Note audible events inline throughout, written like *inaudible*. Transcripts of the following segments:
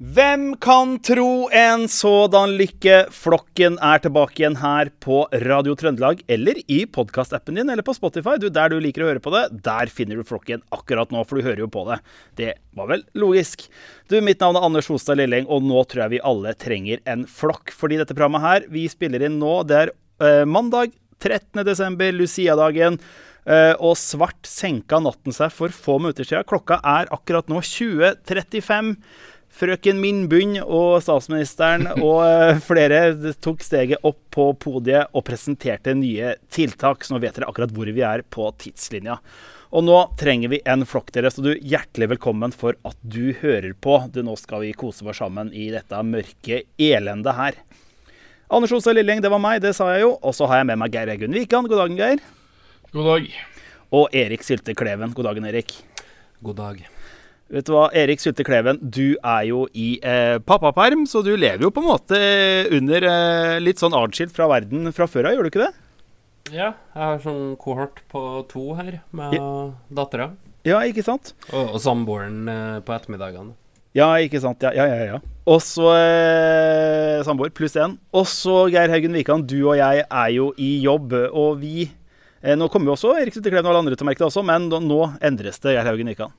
Hvem kan tro en sådan lykke? Flokken er tilbake igjen her på Radio Trøndelag, eller i podkastappen din, eller på Spotify. Du, Der du liker å høre på det, der finner du Flokken akkurat nå, for du hører jo på det. Det var vel logisk. Du, Mitt navn er Anders Hostad Lilleng, og nå tror jeg vi alle trenger en flokk. Fordi dette programmet her vi spiller inn nå, det er eh, mandag 13. desember, Lucia-dagen. Uh, og svart senka natten seg for få minutter siden. Klokka er akkurat nå 20.35. Frøken Mindbund og statsministeren og uh, flere tok steget opp på podiet og presenterte nye tiltak, så nå vet dere akkurat hvor vi er på tidslinja. Og nå trenger vi en flokk, dere, så du hjertelig velkommen for at du hører på. Du, nå skal vi kose oss sammen i dette mørke elendet her. Anders Osa Lilleng, det var meg, det sa jeg jo. Og så har jeg med meg Geir Egund Wikan. God dagen, Geir. God dag. Og Erik Sylte Kleven. God dagen, Erik. God dag. Vet du hva, Erik Sylte Kleven, du er jo i eh, pappaperm, så du lever jo på en måte under eh, litt sånn atskilt fra verden fra før av, gjør du ikke det? Ja, jeg har sånn kohort på to her, med ja. dattera. Ja, ikke sant? Og, og samboeren eh, på ettermiddagene. Ja, ikke sant. Ja, ja, ja. ja. Og så eh, samboer pluss én. Og så, Geir Haugen Wikan, du og jeg er jo i jobb, og vi Eh, nå kommer jo også Erik Suttekleven og alle andre til å merke det også, men nå endres det. Geir Haugen Wikan.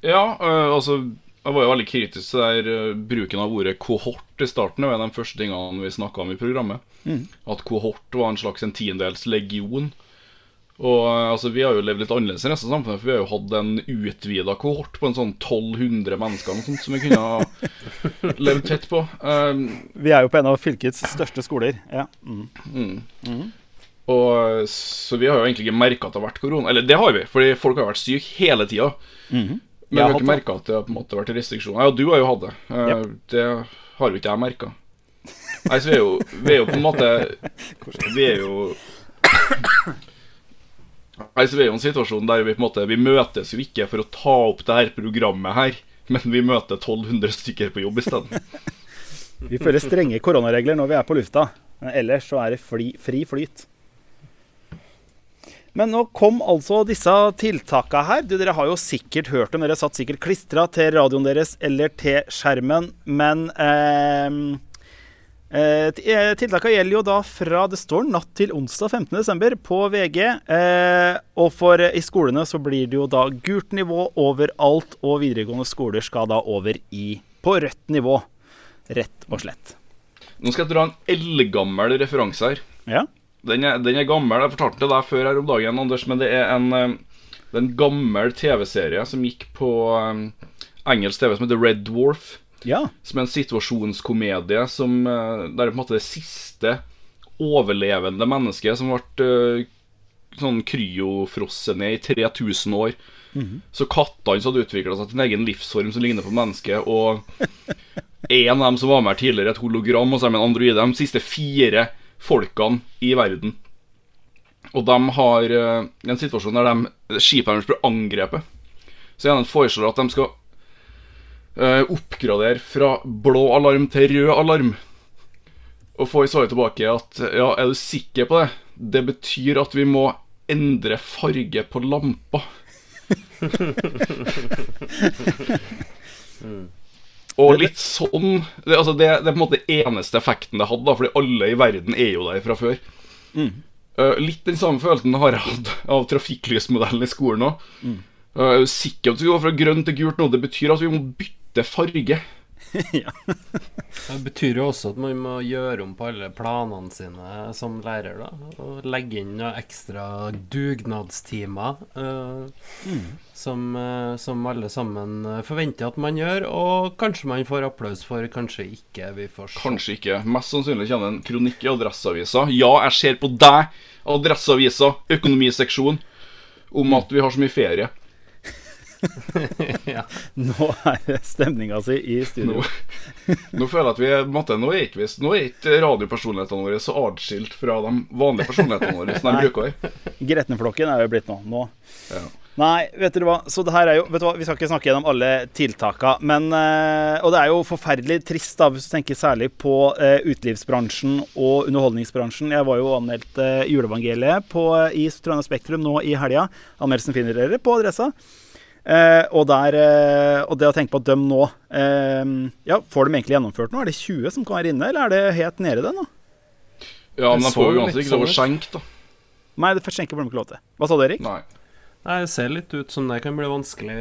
Ja, øh, altså Jeg var jo veldig kritisk til der, uh, bruken av ordet kohort i starten. Det var en av de første tingene vi snakka om i programmet. Mm. At kohort var en slags en tiendedels legion. Og uh, altså, Vi har jo levd litt annerledes i resten av samfunnet, for vi har jo hatt en utvida kohort på en sånn 1200 mennesker sånt, som vi kunne ha *laughs* levd tett på. Um, vi er jo på en av fylkets største skoler. Ja. Mm. Mm. mm. Og, så vi har jo egentlig ikke merka at det har vært korona. Eller det har vi, fordi folk har vært syke hele tida. Mm -hmm. Men du har ikke merka at det har på en måte vært restriksjoner. Ja, du har jo hatt det. Yep. Det har jo ikke jeg merka. Nei, så vi er, jo, vi er jo på en måte Vi er jo Nei, så vi er jo en situasjon der vi på en måte Vi møtes jo ikke for å ta opp det her programmet her, men vi møter 1200 stykker på jobb isteden. vi følger strenge koronaregler når vi er på lufta. Men ellers så er det fri, fri flyt. Men nå kom altså disse tiltakene her. Dere har jo sikkert hørt dem. Dere satt sikkert klistra til radioen deres eller til skjermen. Men eh, eh, tiltakene gjelder jo da fra det står natt til onsdag 15.12. på VG. Eh, og for i skolene så blir det jo da gult nivå overalt, og videregående skoler skal da over i på rødt nivå. Rett og slett. Nå skal jeg dra en eldgammel referanse her. Ja. Den er, den er, gammel. Jeg fortalte det deg før her om dagen, Anders, men det er en, eh, en gammel TV-serie som gikk på um, engelsk TV som heter Red Dwarf. Ja. Som er en situasjonskomedie som, uh, der er på en måte det siste overlevende mennesket som ble uh, sånn kryofrosset ned i 3000 år. Mm -hmm. Så kattene hadde utvikla seg til en egen livsform som ligner på mennesket. Og *laughs* en av dem som var med her tidligere, et hologram, og så er det en androide. De siste fire folkene i verden. Og de har uh, en situasjon der de, skipene blir angrepet. Så de foreslår at de skal uh, oppgradere fra blå alarm til rød alarm. Og får svaret tilbake at ja, er du sikker på det? Det betyr at vi må endre farge på lampa. *laughs* mm. Og litt sånn det, altså det, det, er på en måte eneste effekten det hadde, da, fordi alle i verden er jo der fra før. Mm. Uh, litt den samme følelsen har jeg hatt av trafikklysmodellen i skolen òg. Mm. Uh, jeg er sikker på at vi går fra grønt til gult nå. Det betyr at vi må bytte farge. *laughs* ja. det betyr jo også at man må gjøre om på alle planene sine som lærer. da Og legge inn noen ekstra dugnadstimer uh, mm. Som, uh, som, alle sammen forventer at man gjør. Og kanskje man får applaus for, kanskje ikke. Vi får se. Kanskje ikke. Mest sannsynlig kommer en kronikk i Adresseavisa. Ja, jeg ser på deg, Adresseavisa, økonomiseksjon, om at vi har så mye ferie. *laughs* *laughs* ja. Nå er stemninga si i studio. Nå, nå, føler jeg at vi er Nå er ikke, nå er ikke radiopersonlighetene våre så atskilt fra de vanlige personlighetene våre som de bruker. Gretneflokken er jo blitt nå. nå. Ja. Nei, vet dere hva. Så det her er jo vet du hva, Vi skal ikke snakke gjennom alle tiltakene. Men, øh, og det er jo forferdelig trist, da, hvis du tenker særlig på øh, utelivsbransjen og underholdningsbransjen. Jeg var jo anmeldt øh, juleevangeliet på, i Trondheim Spektrum nå i helga. Anmeldelsen finner dere på adressa. Eh, og, der, eh, og det å tenke på at de nå eh, Ja, Får de egentlig gjennomført noe? Er det 20 som kan være inne, eller er det helt nede det nå? Ja, men de får så jo uansett ikke sånn lov å skjenke, da. Nei, det skjenker får de ikke lov til. Hva sa du, Erik? Nei. Nei, det ser litt ut som det kan bli vanskelig.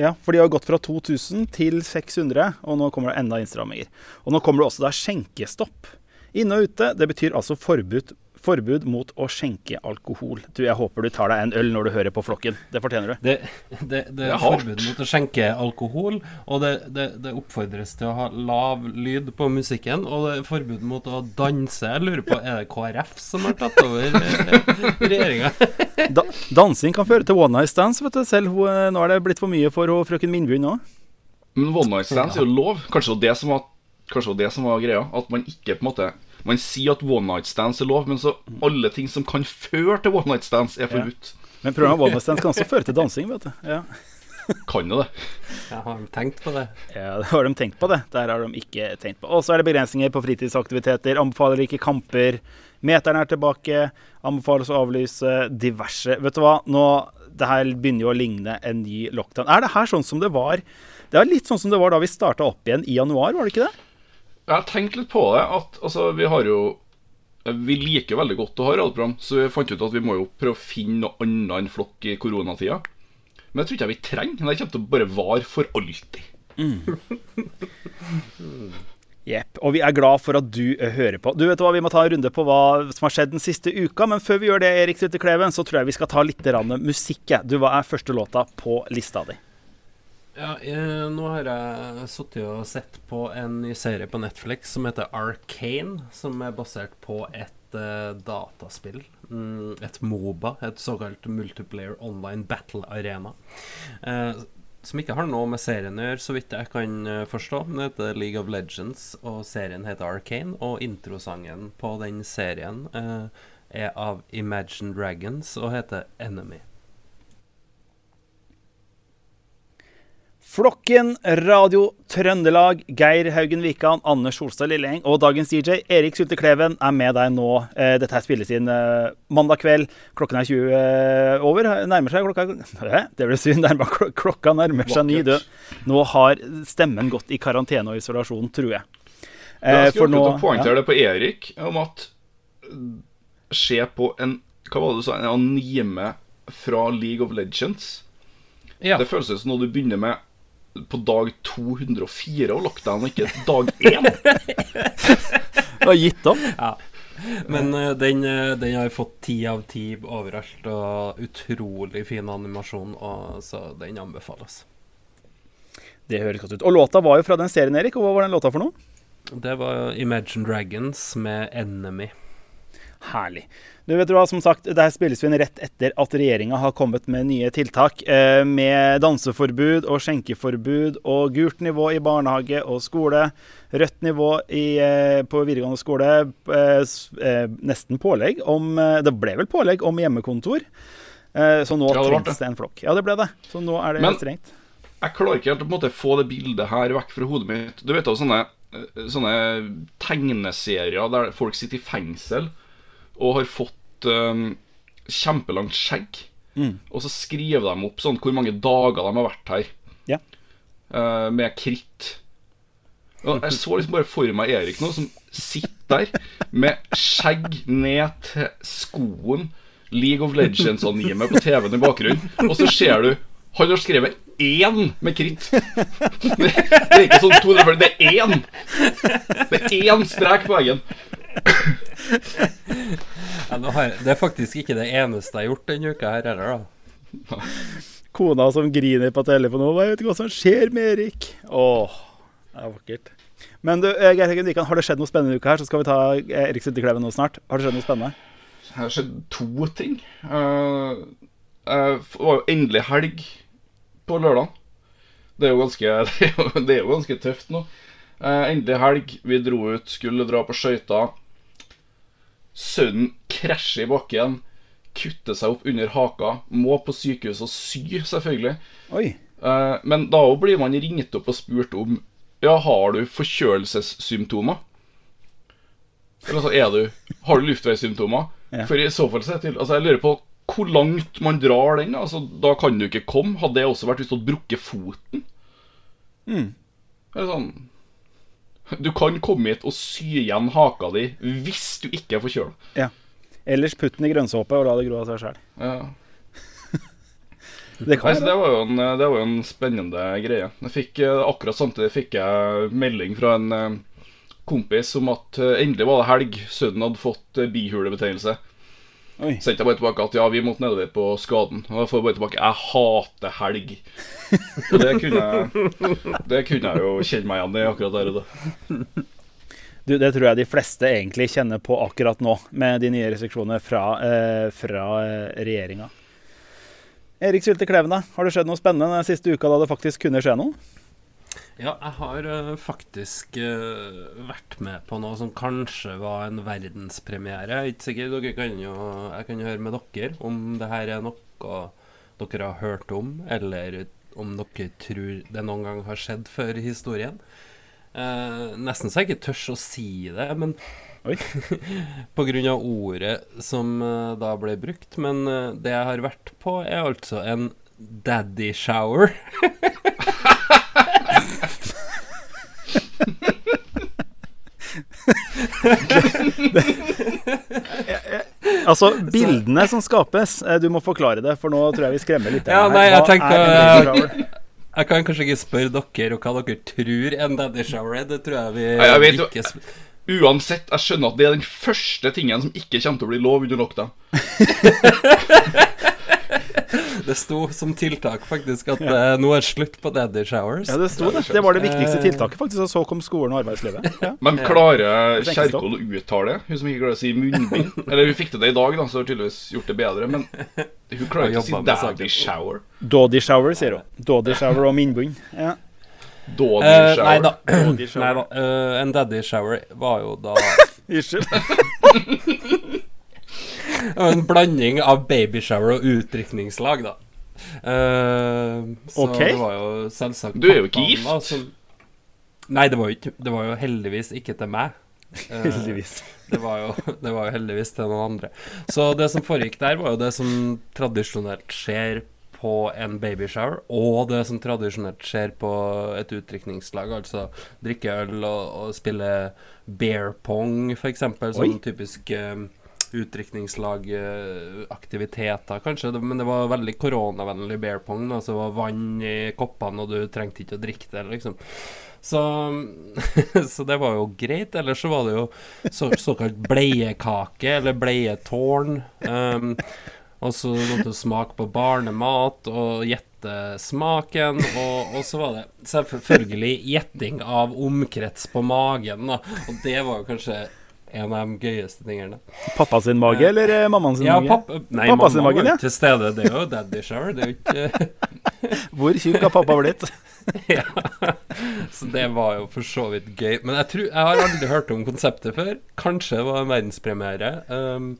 Ja, for de har gått fra 2000 til 600, og nå kommer det enda innstramminger. Og nå kommer det også da skjenkestopp. Inne og ute, det betyr altså forbud, forbud mot å skjenke alkohol. Du, jeg håper du tar deg en øl når du hører på flokken. Det fortjener du. Det, det, det er er forbud mot å skjenke alkohol, og det, det, det oppfordres til å ha lav lyd på musikken, og det er forbud mot å danse. Jeg lurer på, er det KrF som har tatt over regjeringa? Da, dansing kan føre til one night stands, vet du. Selv hun, eh, nå er det blitt for mye for hun, frøken Mindbjørn nå. Men one night stands er jo lov. Kanskje det var det som var, kanskje var, det som var greia. At man ikke på en måte Man sier at one night stands er lov, men så alle ting som kan føre til one night stands, er forbudt. Men programmet One Night Stands kan også føre til dansing, vet du. Ja. *laughs* Kan jo det. Ja, har tenkt på det. Ja, det har de tenkt på det. Der har de ikke tenkt på. Og så er det begrensninger på fritidsaktiviteter. Anbefaler ikke kamper. Meteren er tilbake. Anbefales å avlyse diverse. Vet du hva, nå Det her begynner jo å ligne en ny lockdown. Er det her sånn som det var Det er litt sånn som det var da vi starta opp igjen i januar, var det ikke det? Jeg har tenkt litt på det. At altså, vi har jo Vi liker veldig godt å ha radioprogram, så vi fant ut at vi må jo prøve å finne noe annet enn flokk i koronatida. Men det tror ikke jeg vi trenger. Det kommer til å bare vare for alltid. *laughs* Jepp. Og vi er glad for at du eh, hører på. Du vet hva, Vi må ta en runde på hva som har skjedd den siste uka. Men før vi gjør det, Erik Sylte Kleven, så tror jeg vi skal ta litt musikk. Du, Hva er første låta på lista di? Ja, jeg, nå har jeg sittet og sett på en ny serie på Netflix som heter Arcane, som er basert på et uh, dataspill. Mm, et Moba, et såkalt multiplayer online battle arena. Uh, som ikke har noe med serien å gjøre, så vidt jeg kan eh, forstå. Den heter League of Legends, og serien heter Arcane. Og introsangen på den serien uh, er av Imagine Dragons og heter Enemy. Flokken, Radio Trøndelag, Geir Haugen Wikan, Anders Solstad Lilleheng og dagens DJ Erik Sylte Kleven er med deg nå. Eh, Dette her spilles inn eh, mandag kveld. Klokken er 20 eh, over. Nærmer seg klokka Det blir synd. Klokka nærmer seg ni. Du. Nå har stemmen gått i karantene og isolasjon, tror jeg. Eh, Jeg skulle akkurat ja. poengtere det på Erik om at Se på en Hva var det du sa? En anime fra League of Legends. Ja. Det føles som når du begynner med på dag 204 og lockdown, ikke dag 1. *laughs* Du har gitt opp. Men eh, den, eh, den har fått ti av ti overalt, og utrolig fin animasjon, og, så den anbefales. Det høres godt ut. Og låta var jo fra den serien, Erik. Og hva var den låta for noe? Det var Imagine Dragons med Enemy. Herlig. Du vet du hva, som sagt, Det her spilles vi inn rett etter at regjeringa har kommet med nye tiltak. Eh, med danseforbud og skjenkeforbud og gult nivå i barnehage og skole. Rødt nivå i, eh, på videregående skole. Eh, eh, nesten pålegg om eh, Det ble vel pålegg om hjemmekontor. Eh, så nå Ja, det trengs det en flokk. Ja, det ble det. Så nå er det Men- strengt. Jeg klarer ikke helt å måte få det bildet her vekk fra hodet mitt. Du vet jo sånne, sånne tegneserier der folk sitter i fengsel og har fått um, kjempelangt skjegg. Mm. Og så skriver de opp sånn hvor mange dager de har vært her. Ja. uh, med kritt. Og jeg så liksom bare for meg Erik nå, som sitter der med skjegg ned til skoen, League of Legends-anime på TV-en i bakgrunnen, og så ser du han har skrevet én med kritt. Det, er ikke sånn 240, det er én! Det er én strek på veggen. *laughs* Ja, nå har det er faktisk ikke det eneste jeg har gjort denne uka her heller, da. Kona som griner på telefonen. «Å, 'Jeg vet ikke hva som skjer med Erik.' Åh, det er vakkert. Men du, eh, Geir Heggen Wikan, har det skjedd noe spennende i uka her? Så skal vi ta eh, Erik Syltekleven nå snart. Har det skjedd noe spennende? Det har skjedd to ting. Eh, uh, det var jo endelig helg på lørdag. Det er jo ganske, *laughs* det er jo, det er jo ganske tøft nå. Uh, endelig helg. Vi dro ut, skulle dra på skøyter. Sønnen krasjer i bakken, kutter seg opp under haka. Må på sykehus og sy, selvfølgelig. Oi. Eh, men da blir man ringt opp og spurt om Ja, har du forkjølelsessymptomer? Eller altså, er du Har du luftveissymptomer? Ja. For i så fall så til Altså, jeg lurer på hvor langt man drar den. Altså, da kan du ikke komme. Hadde det også vært hvis du hadde brukket foten. Mm. Eller sånn Du kan komme hit og sy igjen haka di hvis du ikke er forkjøla. Ja. Ellers putt den i grønnsåpe og la det gro av seg sjøl. Ja. *laughs* Det Nei, det, var jo en, det var jo en spennende greie. Fikk, eh, akkurat samtidig fikk jeg melding fra en eh, kompis om at eh, endelig var det helg. Sønnen hadde fått bihulebetegnelse. Oi. Sendte jeg bare tilbake at ja, vi måtte nedover på skaden. Og da får jeg bare tilbake jeg hater helg. Og det kunne jeg Det kunne jeg jo kjenne meg igjen i akkurat der og da. Du, det tror jeg de fleste egentlig kjenner på akkurat nå, med de nye restriksjonene fra, eh, fra eh, regjeringa. Erik Sylte Kleven, da. har det skjedd noe spennende den siste uka da det faktisk kunne skje noe? Ja, jeg har uh, faktisk uh, vært med på noe som kanskje var en verdenspremiere. Jeg er ikke sikker, dere kan jo, Jeg kan jo høre med dere om det her er noe dere har hørt om, eller om dere tror det noen gang har skjedd før i historien. Uh, nesten så jeg ikke tør å si det, men *laughs* på grunn av ordet som da ble brukt. Men det jeg har vært på, er altså en daddy shower. *laughs* *laughs* Altså, bildene som skapes eh, Du må forklare det, for nå tror jeg vi skremmer litt. Ja, nei, jeg tenkte shower? Jeg kan kanskje ikke spørre dere hva dere tror en daddy shower er. Det tror jeg vi Nei, jeg vet ikke Uansett, jeg skjønner at det er den første tingen som ikke kommer til å bli lov under lockdown. *laughs* Det sto som tiltak faktisk at *laughs* ja. nå er slutt på daddy showers. Ja, det sto det. Det var det viktigste tiltaket, faktisk. Og så kom skolen og arbeidslivet. *laughs* Ja. Men klarer er Kjerkol å uttale det? Hun som ikke klarer å si munnbind. *laughs* Eller hun fikk til det i dag, da, så har tydeligvis gjort det bedre. Men hun klarer ikke å si daddy saken. shower. Doddy shower, sier hun. Doddy shower og munnbind. Ja. Dodgy shower. Uh, nei da. *clears throat* Dodgy Nei shower. da. Uh, en daddy shower var jo da Unnskyld. *laughs* en blanding av babyshower og utdrikningslag, da. Uh, så Ok. det var jo selvsagt Du er jo ikke gift. da, som- Nei, det var, jo ikke, det var jo heldigvis ikke til meg. Eh, Heldigvis. Det var, jo, *laughs* det var jo heldigvis til noen andre. Så det som foregikk der, var jo det som tradisjonelt skjer på en babyshower, og det som tradisjonelt skjer på et utdrikningslag. Altså drikke øl og, og spille bear pong, f.eks. Sånn typisk uh, utdrikningslagaktiviteter, kanskje. Men det var veldig koronavennlig bear pong. Altså det var vann i koppene, og du trengte ikke å drikke det, liksom. Så, *laughs* så det var jo greit. Ellers så var det jo så, såkalt bleiekake, eller bleietårn. Um, og så måtte du smake på barnemat og gjette smaken. Og, og så var det selvfølgelig gjetting av omkrets på magen, da. Og det var jo kanskje en av de gøyeste tingene. Pappa sin mage eller eh, mammaen sin Ja, mage? pappa Nei, Pappa sin mamma mage, var ja. jo til stede. Det er jo daddy shower. Det er jo ikke *laughs* Hvor tjukk har pappa blitt? *laughs* ja. Så det var jo for så vidt gøy. Men jeg, tror, jeg har aldri hørt om konseptet før. Kanskje det var en verdenspremiere. Um,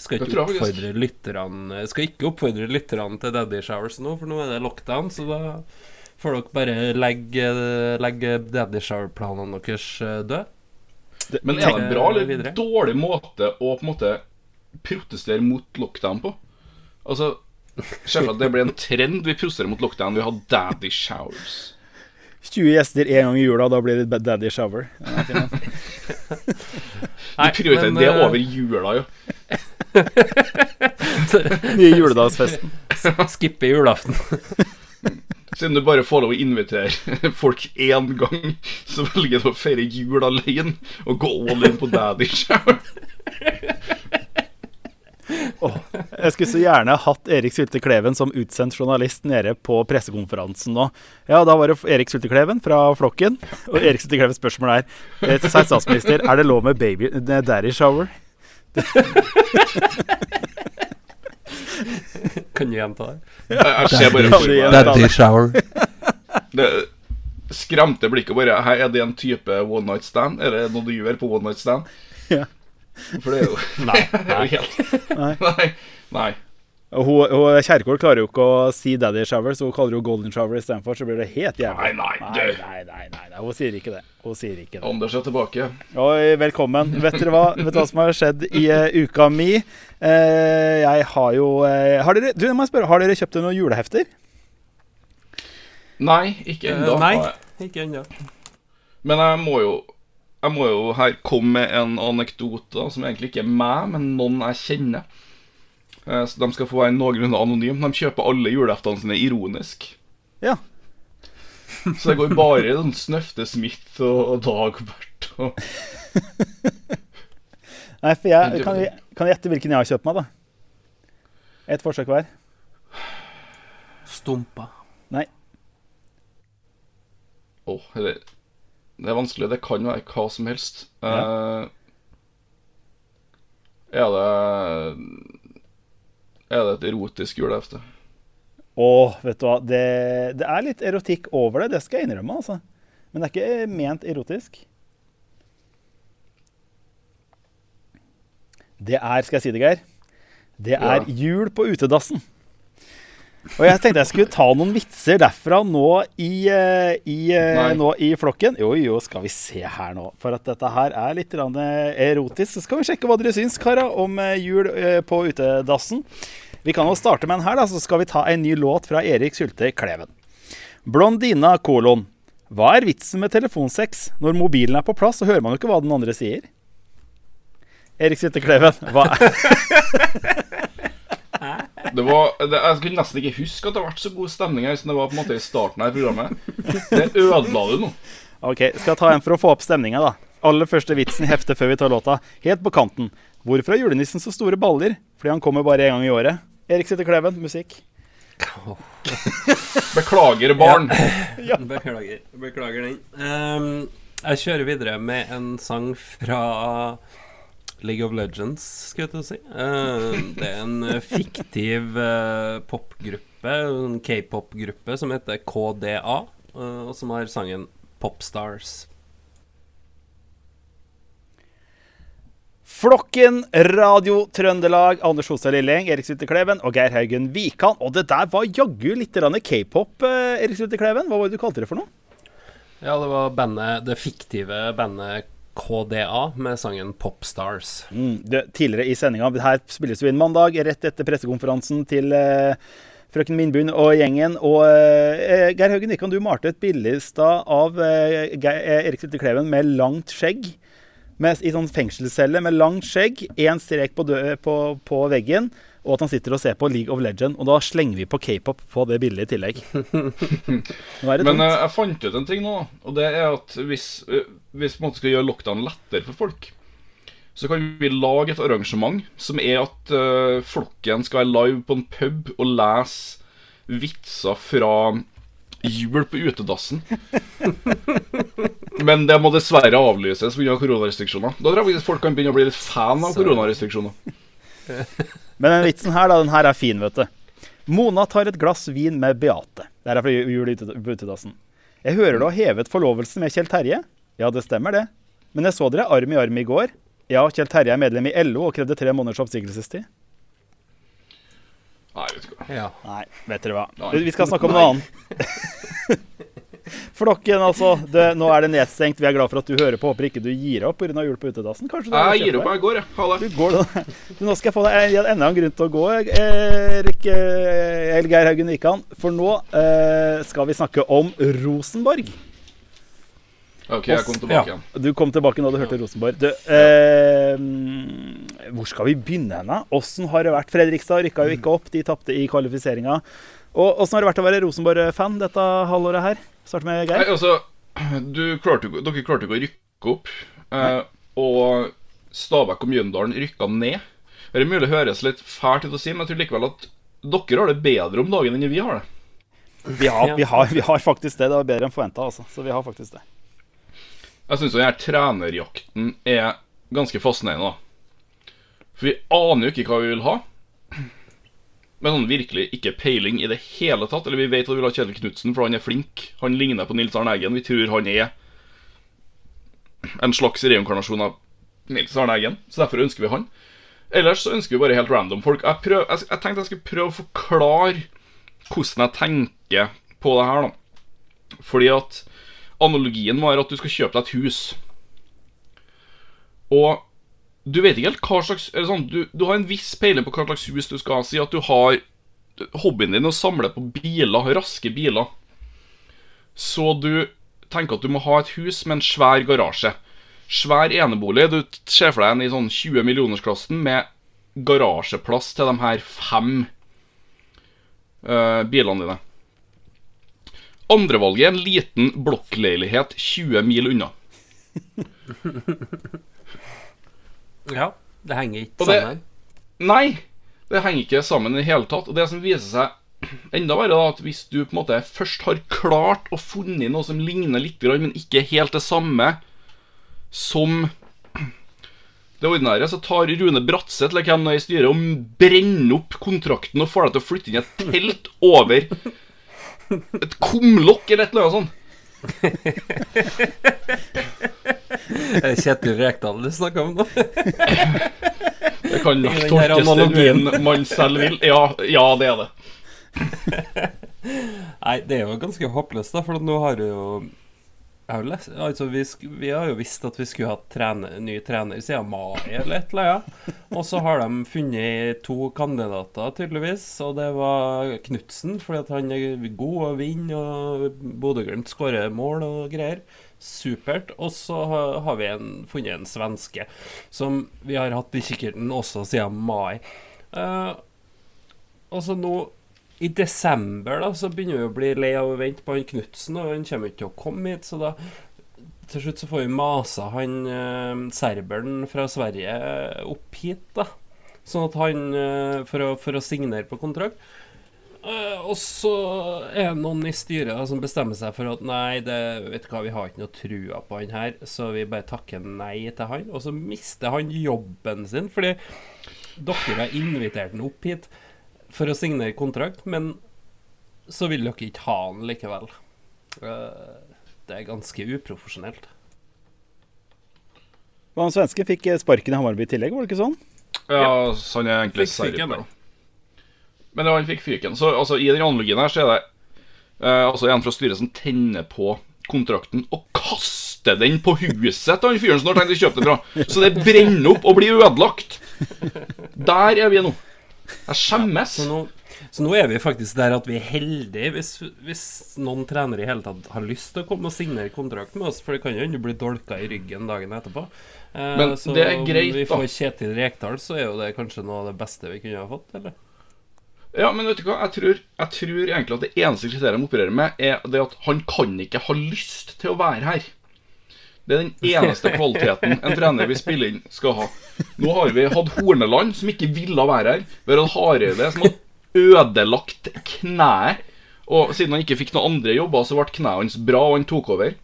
skal ikke oppfordre lytterne Skal ikke oppfordre lytterne til daddy showers nå, for nå er det lockdown, så da får dere bare legge, legge daddy shower-planene deres eh, døde. Men er det en bra eller videre. dårlig måte å på en måte protestere mot lockdown på? Altså, Selvsagt det blir en trend. Vi protesterer mot lockdown. Vi har daddy showers. 20 gjester én gang i jula, da blir det daddy shower. Nei. Vi prioriterer det eh, over jula, jo. *laughs* Nye juledagsfesten. Skippe julaften. Siden du bare får lov å invitere folk én gang, så velger du å feire jul alene og gå all in på daddy shower. Jeg skulle så gjerne hatt Erik Sylte Kleven som utsendt journalist nede på pressekonferansen nå. Ja, da var det Erik Sylte Kleven fra flokken. Og Erik Sylte Klevens spørsmål er eh, til seg statsminister Er det lov med baby, eh, daddy shower. *laughs* *laughs* Kan du gjenta det? Jeg, ser bare for meg Daddy shower. det skremte blikket bare Her Er det en type one night stand? Er det noe du gjør på one night stand? Ja. For det er jo Nei. *laughs* Det er jo helt Nei. Nei. Nei. Og hun, hun Kjerkol klarer jo ikke å si daddy shower, så hun kaller jo golden shower istedenfor. Så blir det helt jævlig. Nei, nei, nei, du. nei, nei, nei, nei. Hun sier ikke det. Hun sier ikke det. Anders er tilbake. Oi, velkommen. Vet dere hva, Vet dere hva som har skjedd i uh, uka mi? Uh, jeg har jo uh, har dere, Du, jeg må spørre, har dere kjøpt noen julehefter? Nei, ikke ennå. Nei, ikke ennå. Men jeg må jo Jeg må jo her komme med en anekdote som egentlig ikke er meg, men noen jeg kjenner. Eh, Så De skal få være noenlunde anonyme. De kjøper alle juleaftene sine ironisk. Ja. Så det går bare i sånn Snøfte Smith og, Dagbert og *laughs* Nei, for jeg kan, kan jeg gjette hvilken jeg har kjøpt meg, da? Et forsøk hver. Stumpa. Nei. Åh, det, det er vanskelig. Det kan være hva som helst. Ja. Uh, er det Er det et erotisk julehefte? Å, vet du hva. Det, det er litt erotikk over det, det skal jeg innrømme, altså. Men det er ikke ment erotisk. Det er, skal jeg si det, Geir? Det er Ja. jul på utedassen. Og jeg tenkte jeg skulle ta noen vitser derfra nå i, eh, i, eh, nå i flokken. Jo, jo, skal vi se her nå. For at dette her er litt eh, erotisk. Så skal vi sjekke hva dere syns, kara, om jul på utedassen. Vi kan jo starte med en her, da, så skal vi ta en ny låt fra Erik Sylte Kleven. Blondina kolon. Hva er vitsen med telefonsex? Når mobilen er på plass, så hører man jo ikke hva den andre sier. Erik Sylte Kleven, hva er *laughs* Det var, det, jeg skulle nesten ikke huske at det har vært så god stemning her som det var på en måte i starten av programmet. Det ødela du nå. Ok, skal jeg ta en for å få opp stemninga, da. Aller første vitsen i heftet før vi tar låta. Helt på kanten. Hvorfor har julenissen så store baller? Fordi han kommer bare én gang i året. Erik Sytte Kleven, musikk. *laughs* Beklager, barn. *laughs* Beklager, beklager den. Um, jeg kjører videre med en sang fra League of Legends, skal jeg til å si. Ehm, det er en eh, fiktiv eh, popgruppe, en k-pop-gruppe, som heter KDA, eh, og som har sangen Popstars. Flokken, Radio Trøndelag, Anders Hostad Lilleng, Erik Sylte Kleven og Geir Haugen Wikan. Og det der var jaggu litt k-pop, eh, Erik Sylte Kleven. Hva var det du kalte det for noe? Ja, det var bandet, det fiktive bandet KDA med sangen Popstars. Mm, det, tidligere i sendinga Her spilles jo inn mandag, rett etter pressekonferansen til eh, frøken Mindbund og gjengen. Og eh, Geir Haugen Wikan, du malte et bilde i stad av eh, eh, Erik Sitte Kleven med langt skjegg. Med, I sånn fengselscelle med langt skjegg, én strek på, dø, på, på veggen, og at han sitter og ser på League of Legend. Og da slenger vi på k-pop på det bildet i tillegg. *laughs* Nå er det Men eh, jeg fant ut en ting nå, og det er at hvis, eh, hvis vi skal gjøre lockdown lettere for folk, så kan vi lage et arrangement som er at uh, flokken skal være live på en pub og lese vitser fra jul på utedassen. *laughs* Men det må dessverre avlyses pga. koronarestriksjoner. Da tror jeg folk kan begynne å bli litt fan av koronarestriksjoner. *laughs* Men den vitsen her, da, den her er fin, vet du. Mona tar et glass vin med Beate. Det her er fra jul på utedassen. Jeg hører du har hevet forlovelsen med Kjell Terje. Ja, det stemmer det. Men jeg så dere arm i arm i går. Ja, Kjell Terje er medlem i LO og krevde tre måneders oppsigelsestid. Nei, vet du hva. Ja. Nei, vet dere hva. Nei. Vi skal snakke om noe annet. *laughs* Flokken, altså. Det, nå er det nedstengt. Vi er glad for at du hører på. Håper ikke du gir opp pga. jul på utedassen. Kanskje du Jeg gir opp, jeg går, jeg. Ha det. Du går. Du, nå skal jeg få deg en- enda en grunn til å gå, Erik Elgeir Geir Haugen Wikan. For nå eh, skal vi snakke om Rosenborg. OK, jeg kom tilbake Ja. igjen. Du kom tilbake når du hørte Rosenborg. Du, eh, hvor skal vi begynne hen? da? Åssen har det vært? Fredrikstad rykka jo ikke opp. De tapte i kvalifiseringa. Og Åssen har det vært å være Rosenborg-fan dette halvåret her? Start med Nei, Geir. altså du klarte, Dere klarte ikke å rykke opp. Eh, og Stabæk og Mjøndalen rykka ned. Det er mulig det høres litt fælt ut å si, men jeg tror likevel at dere har det bedre om dagen enn vi har det. Vi har, vi har, vi har faktisk det. Det var bedre enn forventa, altså. Så vi har faktisk det. Jeg syns denne trenerjakten er ganske fascinerende. da For vi aner jo ikke hva vi vil ha. Men sånn virkelig ikke peiling i det hele tatt. Eller vi vet at vi vil ha Kjetil Knutsen, for han er flink. Han ligner på Nils Arne Eggen. Vi tror han er en slags reinkarnasjon av Nils Arne Eggen. Så derfor ønsker vi han. Ellers så ønsker vi bare helt random folk. Jeg, prøv, jeg, jeg tenkte jeg skulle prøve å forklare hvordan jeg tenker på det her, da. Fordi at analogien var at du skal kjøpe deg et hus. Og du vet ikke helt hva slags sånn, du, du har en viss peiling på hva slags hus du skal ha. Si at du har hobbyen din å samle på biler, raske biler. Så du tenker at du må ha et hus med en svær garasje. Svær enebolig. Du ser for deg en i sånn 20 millionersklassen med garasjeplass til de her fem uh, bilene dine. Andrevalget er en liten blokkleilighet 20 mil unna. *laughs* Ja, det henger ikke det- sammen. Nei, det henger ikke sammen i det hele tatt. Og det som viser seg enda verre, da, at hvis du på en måte først har klart å funnet noe som ligner litt, men ikke helt det samme som det ordinære, så tar Rune Bratseth eller hvem det er i styret og brenner opp kontrakten og får deg til å flytte inn i et telt over et kumlokk eller et eller annet sånt. Er det Kjetil Rekdal du snakker om nå? Det kan nok tolkes den veien man selv vil. Ja, ja, det er det. Nei, det er jo ganske håpløst, da, for nå har du har, jo lest, altså vi, vi har jo visst at vi skulle hatt ny trener siden mai eller et eller annet. Og så har de funnet to kandidater, tydeligvis. Og det var Knutsen, fordi han er god og vinner, og Bodø-Glimt skårer mål og greier. Supert. Og så har vi en, funnet en svenske som vi har hatt i kikkerten også siden mai. Uh, og så nå i desember da, så begynner vi å bli lei av å vente på han Knutsen, og han kommer ikke til å komme hit, så da til slutt så får vi masa han eh, serberen fra Sverige opp hit, da. Sånn at han eh, for, å, for å signere på kontrakt. Eh, og så er det noen i styret da, som bestemmer seg for at nei, det, vet du hva, vi har ikke noe trua på han her, så vi bare takker nei til han. Og så mister han jobben sin, fordi dere har invitert han opp hit for å signere kontrakt, men så vil dere ikke ha han likevel. Eh, Det er ganske uprofesjonelt. Og han svenske fikk eh, sparken i Hammarby i tillegg, var det ikke sånn? Ja, så han er egentlig Fikk fyken, serber. Men ja, han fikk fyken. Så altså, i den analogien her så er det eh, altså en fra styret som tenner på kontrakten og kaster den på huset til han fyren som har tenkt å kjøpe den fra. Så det brenner opp og blir ødelagt. Der er vi nå. Jeg skjemmes. Så nå, så nå er vi faktisk der at vi er heldige hvis, hvis noen trenere i hele tatt har lyst til å komme og signere kontrakt med oss, for det kan jo hende du blir dolka i ryggen dagen etterpå. Eh, Men så det er greit, da. om vi får Kjetil Rekdal, så er jo det kanskje noe av det beste vi kunne ha fått, eller? Ja, men vet du hva? Jeg tror, jeg tror egentlig at det eneste kriteriet de opererer med, er det at han kan ikke ha lyst til å være her. Det er den eneste kvaliteten en trener vi spiller inn, skal ha. Nå har vi hatt Horneland, som ikke ville være her. Vi har hatt Hareide, som har ødelagt kneet. Og siden han ikke fikk noen andre jobber, så ble kneet hans bra, og han tok over.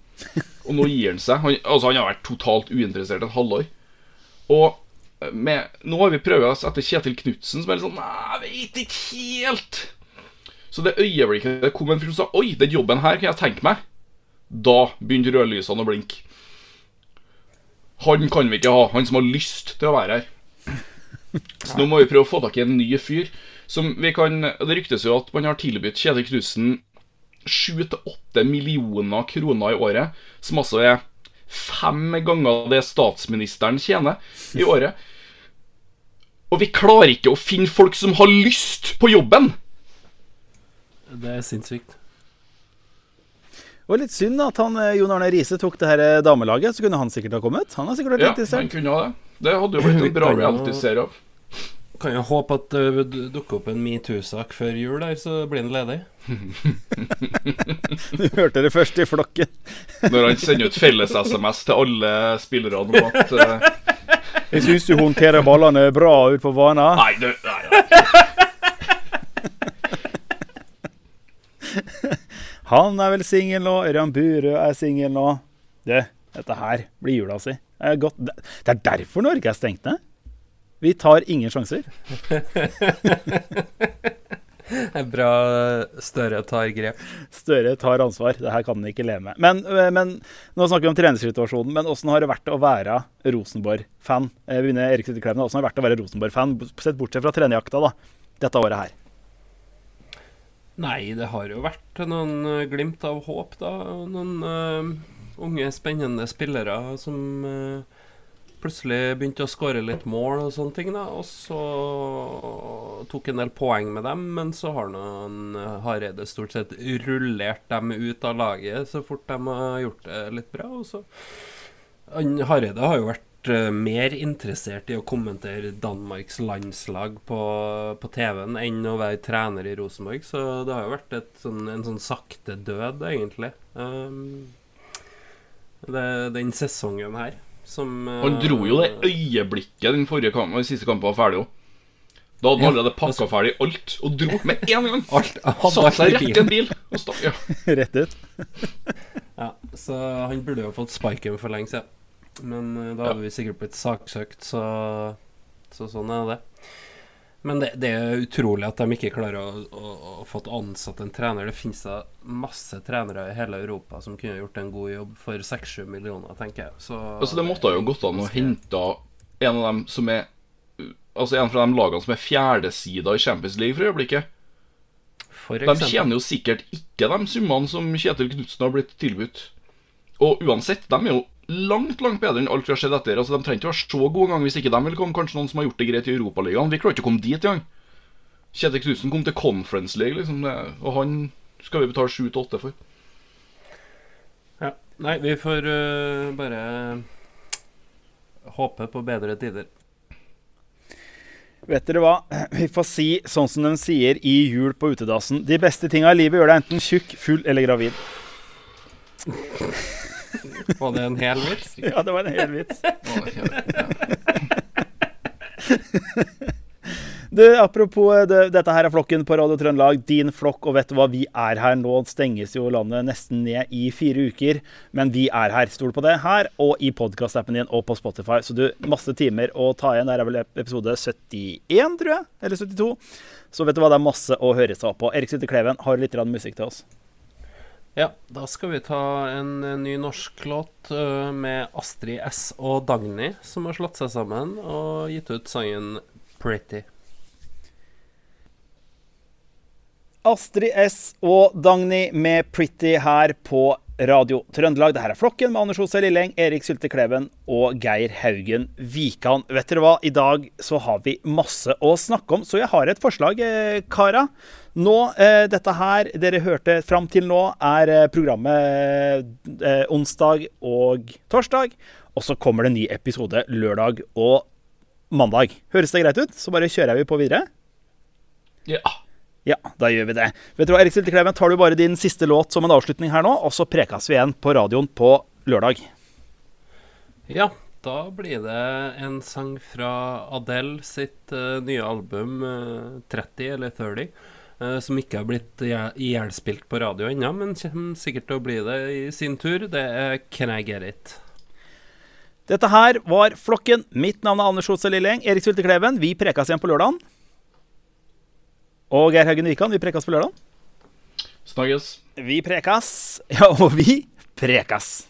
Og nå gir han seg. Han, altså, han har vært totalt uinteressert et halvår. Og med, nå har vi prøvd oss etter Kjetil Knutsen, som er litt sånn Nei, jeg vet ikke helt. Så det øyeblikket det kom en fyr som sa Oi, den jobben her kan jeg tenke meg. Da begynte rødlysene å blinke. Han kan vi ikke ha, han som har lyst til å være her. Så nå må vi prøve å få tak i en ny fyr. Som vi kan Det ryktes jo at man har tilbudt Kjetil Knutsen 7-8 millioner kroner i året, som altså er fem ganger det statsministeren tjener i året. Og vi klarer ikke å finne folk som har lyst på jobben! Det er sinnssykt. Det var litt synd at han, eh, Jon Arne Riise tok det her eh, damelaget, så kunne han sikkert ha kommet. Han har sikkert vært Ja, han kunne ha det. Det hadde jo blitt en bra reality-serie av. Kan jo håpe at det d- dukker opp en metoo-sak før jul der, så blir han ledig. *laughs* Du hørte det først i flokken. Når han sender ut felles-SMS til alle spillerne om at uh... Jeg syns du håndterer ballene bra ut på banen. Nei, du nei, nei. Han er vel singel nå. Ørjan Burøe er singel nå. Du, dette her blir jula si. Det er, godt. det er derfor Norge er stengt ned. Vi tar ingen sjanser. *laughs* Det er bra Støre tar grep. Støre tar ansvar. Det her kan han ikke leve med. Men, men nå snakker vi om trenersituasjonen. Men åssen har det vært å være Rosenborg-fan? Eh, Sittekleiven. Åssen har det vært å være Rosenborg-fan, sett bortsett fra trenerjakta, da, dette året her? Nei, det har jo vært noen eh, glimt av håp, da. Noen uh, unge, spennende spillere som uh, plutselig begynte å skåre litt mål og sånne ting. da Og så tok en del poeng med dem, men så har noen Hareide stort sett rullert dem ut av laget så fort de har gjort det litt bra. Og så Hareide har jo vært mer interessert i å kommentere Danmarks landslag på, på TV-en enn å være trener i Rosenborg, så det har jo vært et sånn, en sånn sakte død, egentlig. Um, det, den sesongen her som uh, Han dro jo det øyeblikket den forrige kampen, den siste kampen var ferdig òg. Da hadde han allerede pakka altså- ferdig alt og dro med en gang. *laughs* Alt, Satte seg rett i en bil og stakk. Ja. *laughs* Rett ut. Ja, så han burde jo fått sparken for lenge siden. Men eh, da hadde vi sikkert blitt saksøkt, så, så sånn er det. Men det, det er utrolig at de ikke klarer å, å, å få ansatt en trener. Det finnes da masse trenere i hele Europa som kunne gjort en god jobb for 6-7 millioner, tenker jeg. Så Altså, det måtte jo gått an å hente en av dem som er Altså en fra de lagene som er fjerdesida i Champions League for øyeblikket. For De tjener jo sikkert ikke de summene som Kjetil Knutsen har blitt tilbudt. Og uansett, de er jo langt langt bedre enn alt vi har sett etter. Altså, De trenger ikke være så gode engang hvis ikke de vil komme. Kanskje noen som har gjort det greit i Europaligaen. Vi klarer ikke å komme dit engang. Kjetil Knutsen kom til Conference League, liksom, og han skal vi betale 7-8 for. Ja. Nei, vi får uh, bare håpe på bedre tider. Vet dere hva? *clears throat* Vi får si sånn som de sier i Jul på utedassen. De beste tinga i livet gjør deg enten tjukk, full eller gravid. *laughs* Var det en hel vits? Ja, det var en hel vits. Du, Apropos eh, det, dette her er flokken på Radio Trøndelag, din flokk. Og vet du hva, vi er her nå. Stenges jo landet nesten ned i fire uker. Men vi er her. Stol på det her og i podkastappen din og på Spotify. Så du, masse timer å ta igjen. Der er vel episode 71, tror jeg. Eller 72. Så vet du hva, det er masse å høre seg opp på. Erik Sutte Kleven har litt musikk til oss. Ja, da skal vi ta en ny norsk låt eh, med Astrid S og Dagny, som har slått seg sammen og gitt ut sangen 'Pretty'. Astrid S og Dagny med 'Pretty' her på Radio Trøndelag. Det her er Flokken med Anders Hose Lilleng, Erik Sylte Kleven og Geir Haugen Vikan. Vet dere hva, i dag så har vi masse å snakke om, så jeg har et forslag, eh, kara. Nå, eh, dette her dere hørte fram til nå, er eh, programmet eh, onsdag og torsdag. Og så kommer det en ny episode lørdag og mandag. Høres det greit ut? Så bare kjører vi på videre. Ja. Ja, da gjør vi det. Vet du hva, Erik Syltekleiven, tar du bare din siste låt som en avslutning her nå, og så prekes vi igjen på radioen på lørdag. Ja, da blir det en sang fra Adele sitt uh, nye album uh, 30 eller 30. uh, som ikke har blitt ihjel- ihjelspilt på radio ennå, men kommer sikkert til å bli det i sin tur. Det er Can I Get It. Dette her var Flokken. Mitt navn er Anders Hotse Lilleng. Erik Syltekleiven, vi prekes igjen på lørdag. Og Geir Haugen Wikan, vi prekas på lørdag. Snakkes. Vi prekas. Ja, og vi prekes.